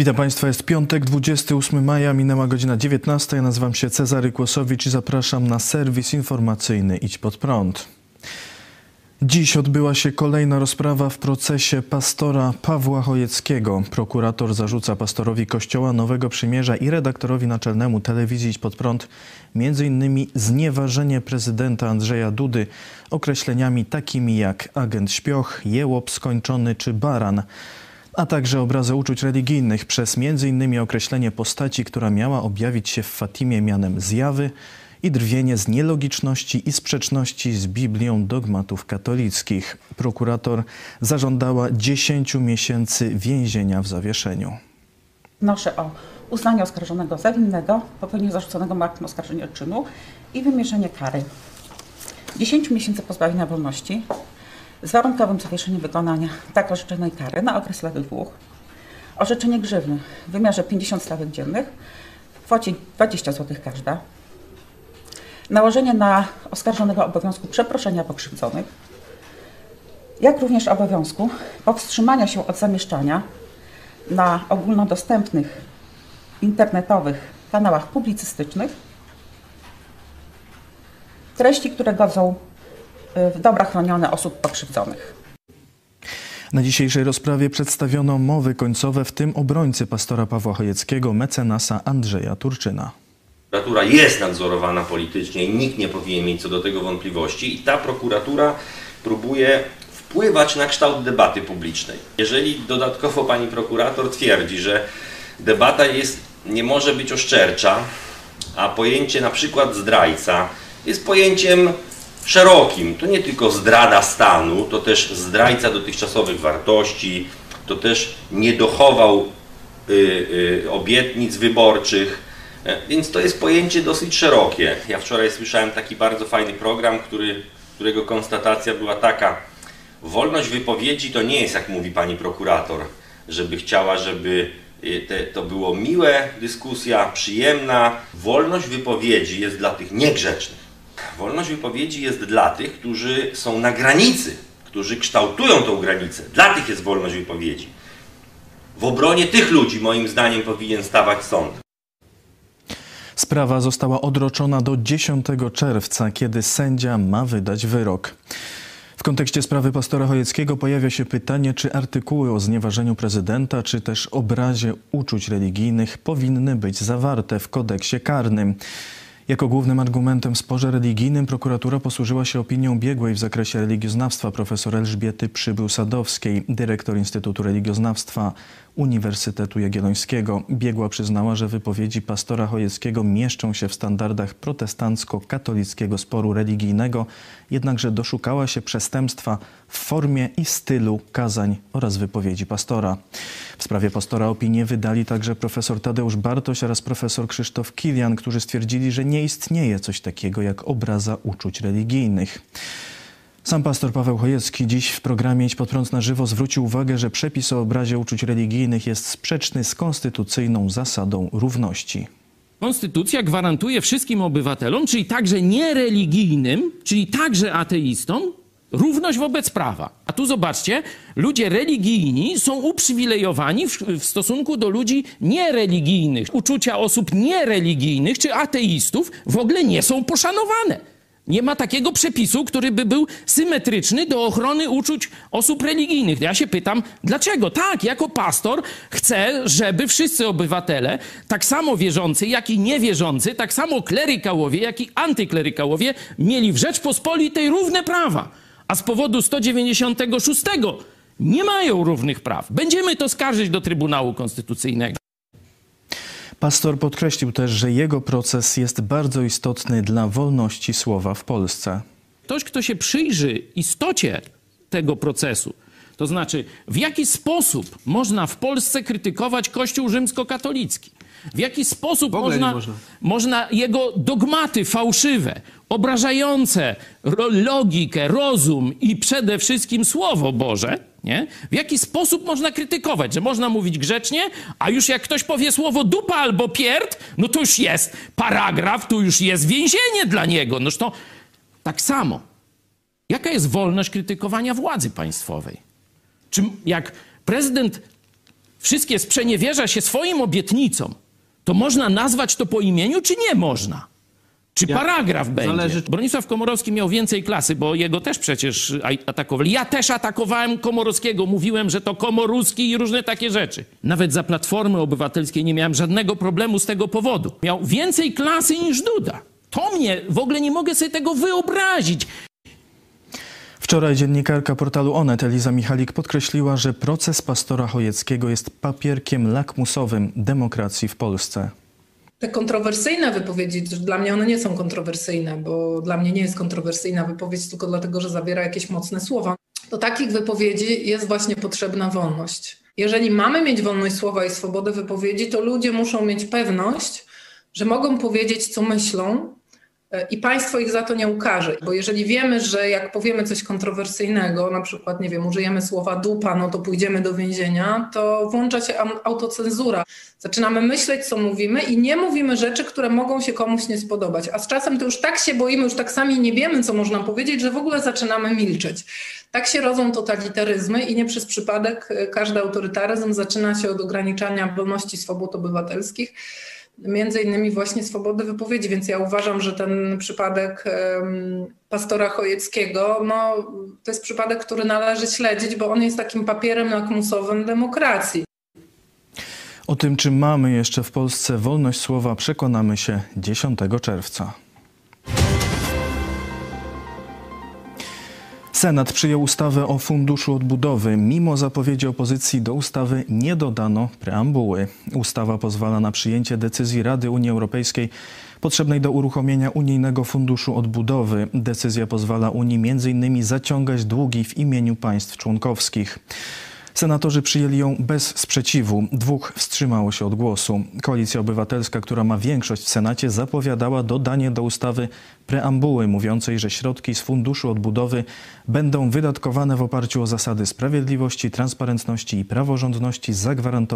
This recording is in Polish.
Witam Państwa, jest piątek, 28 maja, minęła godzina 19. Ja nazywam się Cezary Kłosowicz i zapraszam na serwis informacyjny Idź Pod Prąd. Dziś odbyła się kolejna rozprawa w procesie pastora Pawła Chojeckiego. Prokurator zarzuca pastorowi Kościoła Nowego Przymierza i redaktorowi naczelnemu telewizji Idź Pod Prąd m.in. znieważenie prezydenta Andrzeja Dudy określeniami takimi jak agent śpioch, jełop skończony czy baran a także obrazy uczuć religijnych przez m.in. określenie postaci, która miała objawić się w Fatimie mianem zjawy i drwienie z nielogiczności i sprzeczności z Biblią dogmatów katolickich. Prokurator zażądała 10 miesięcy więzienia w zawieszeniu. Wnoszę o uznanie oskarżonego za winnego, popełnienie zarzuconego aktem oskarżenia czynu i wymierzenie kary 10 miesięcy pozbawienia wolności z warunkowym zawieszeniem wykonania tak orzeczonej kary na okres lat dwóch, orzeczenie grzywny w wymiarze 50 stawek dziennych w kwocie 20 zł każda, nałożenie na oskarżonego obowiązku przeproszenia pokrzywdzonych, jak również obowiązku powstrzymania się od zamieszczania na ogólnodostępnych internetowych kanałach publicystycznych. Treści, które godzą dobra chronione osób pokrzywdzonych. Na dzisiejszej rozprawie przedstawiono mowy końcowe, w tym obrońcy pastora Pawła Chojeckiego, mecenasa Andrzeja Turczyna. Prokuratura jest nadzorowana politycznie i nikt nie powinien mieć co do tego wątpliwości i ta prokuratura próbuje wpływać na kształt debaty publicznej. Jeżeli dodatkowo pani prokurator twierdzi, że debata jest, nie może być oszczercza, a pojęcie na przykład zdrajca jest pojęciem szerokim. To nie tylko zdrada stanu, to też zdrajca dotychczasowych wartości, to też nie dochował y, y, obietnic wyborczych, e, więc to jest pojęcie dosyć szerokie. Ja wczoraj słyszałem taki bardzo fajny program, który, którego konstatacja była taka, wolność wypowiedzi to nie jest, jak mówi pani prokurator, żeby chciała, żeby y, te, to było miłe, dyskusja przyjemna. Wolność wypowiedzi jest dla tych niegrzecznych Wolność wypowiedzi jest dla tych, którzy są na granicy, którzy kształtują tą granicę. Dla tych jest wolność wypowiedzi. W obronie tych ludzi, moim zdaniem, powinien stawać sąd. Sprawa została odroczona do 10 czerwca, kiedy sędzia ma wydać wyrok. W kontekście sprawy pastora Chojeckiego pojawia się pytanie, czy artykuły o znieważeniu prezydenta, czy też obrazie uczuć religijnych powinny być zawarte w kodeksie karnym. Jako głównym argumentem w sporze religijnym prokuratura posłużyła się opinią biegłej w zakresie religioznawstwa. Profesor Elżbiety Przybył-Sadowskiej, dyrektor Instytutu Religioznawstwa Uniwersytetu Jagiellońskiego. Biegła przyznała, że wypowiedzi pastora Chojeckiego mieszczą się w standardach protestancko-katolickiego sporu religijnego, jednakże doszukała się przestępstwa w formie i stylu kazań oraz wypowiedzi pastora. W sprawie pastora opinię wydali także profesor Tadeusz Bartoś oraz profesor Krzysztof Kilian, którzy stwierdzili, że nie istnieje coś takiego jak obraza uczuć religijnych. Sam pastor Paweł Chojecki dziś w programie Idź pod prąd na żywo zwrócił uwagę, że przepis o obrazie uczuć religijnych jest sprzeczny z konstytucyjną zasadą równości. Konstytucja gwarantuje wszystkim obywatelom, czyli także niereligijnym, czyli także ateistom, równość wobec prawa. A tu zobaczcie, ludzie religijni są uprzywilejowani w, w, stosunku do ludzi niereligijnych. Uczucia osób niereligijnych czy ateistów w ogóle nie są poszanowane. Nie ma takiego przepisu, który by był symetryczny do ochrony uczuć osób religijnych. Ja się pytam, dlaczego? Tak, jako pastor chcę, żeby wszyscy obywatele, tak samo wierzący, jak i niewierzący, tak samo klerykałowie, jak i antyklerykałowie, mieli w Rzeczpospolitej równe prawa. A z powodu 196 nie mają równych praw. Będziemy to skarżyć do Trybunału Konstytucyjnego. Pastor podkreślił też, że jego proces jest bardzo istotny dla wolności słowa w Polsce. Ktoś, kto się przyjrzy istocie tego procesu, to znaczy w jaki sposób można w Polsce krytykować Kościół rzymskokatolicki, w jaki sposób można, można. można jego dogmaty fałszywe, obrażające logikę, rozum i przede wszystkim Słowo Boże, nie? W jaki sposób można krytykować? Że można mówić grzecznie, a już jak ktoś powie słowo dupa albo pierd, no to już jest paragraf, tu już jest więzienie dla niego. Noż to tak samo. Jaka jest wolność krytykowania władzy państwowej? Czy jak prezydent wszystkie sprzeniewierza się swoim obietnicom, to można nazwać to po imieniu, czy nie można? Czy Ja- paragraf będzie? zależy- Bronisław Komorowski miał więcej klasy, bo jego też przecież atakowali. Ja też atakowałem Komorowskiego, mówiłem, że to Komoruski i różne takie rzeczy. Nawet za Platformy Obywatelskiej nie miałem żadnego problemu z tego powodu. Miał więcej klasy niż Duda. To mnie, w ogóle nie mogę sobie tego wyobrazić. Wczoraj dziennikarka portalu Onet Eliza Michalik podkreśliła, że proces pastora Chojeckiego jest papierkiem lakmusowym demokracji w Polsce. Te kontrowersyjne wypowiedzi, dla mnie one nie są kontrowersyjne, bo dla mnie nie jest kontrowersyjna wypowiedź tylko dlatego, że zawiera jakieś mocne słowa. Do takich wypowiedzi jest właśnie potrzebna wolność. Jeżeli mamy mieć wolność słowa i swobodę wypowiedzi, to ludzie muszą mieć pewność, że mogą powiedzieć, co myślą i państwo ich za to nie ukarze. Bo jeżeli wiemy, że jak powiemy coś kontrowersyjnego, na przykład, nie wiem, użyjemy słowa dupa, no to pójdziemy do więzienia, to włącza się autocenzura. Zaczynamy myśleć, co mówimy i nie mówimy rzeczy, które mogą się komuś nie spodobać. A z czasem to już tak się boimy, już tak sami nie wiemy, co można powiedzieć, że w ogóle zaczynamy milczeć. Tak się rodzą totalitaryzmy i nie przez przypadek e, każdy autorytaryzm zaczyna się od ograniczania wolności swobód obywatelskich między innymi właśnie swobody wypowiedzi, więc ja uważam, że ten przypadek pastora Chojeckiego, no, to jest przypadek, który należy śledzić, bo on jest takim papierem lakmusowym demokracji. O tym, czy mamy jeszcze w Polsce wolność słowa, przekonamy się 10 czerwca. Senat przyjął ustawę o Funduszu Odbudowy. Mimo zapowiedzi opozycji do ustawy nie dodano preambuły. Ustawa pozwala na przyjęcie decyzji Rady Unii Europejskiej potrzebnej do uruchomienia Unijnego Funduszu Odbudowy. Decyzja pozwala Unii m.in. zaciągać długi w imieniu państw członkowskich. Senatorzy przyjęli ją bez sprzeciwu. Dwóch wstrzymało się od głosu. Koalicja Obywatelska, która ma większość w Senacie, zapowiadała dodanie do ustawy preambuły mówiącej, że środki z Funduszu Odbudowy będą wydatkowane w oparciu o zasady sprawiedliwości, transparentności i praworządności zagwarantowane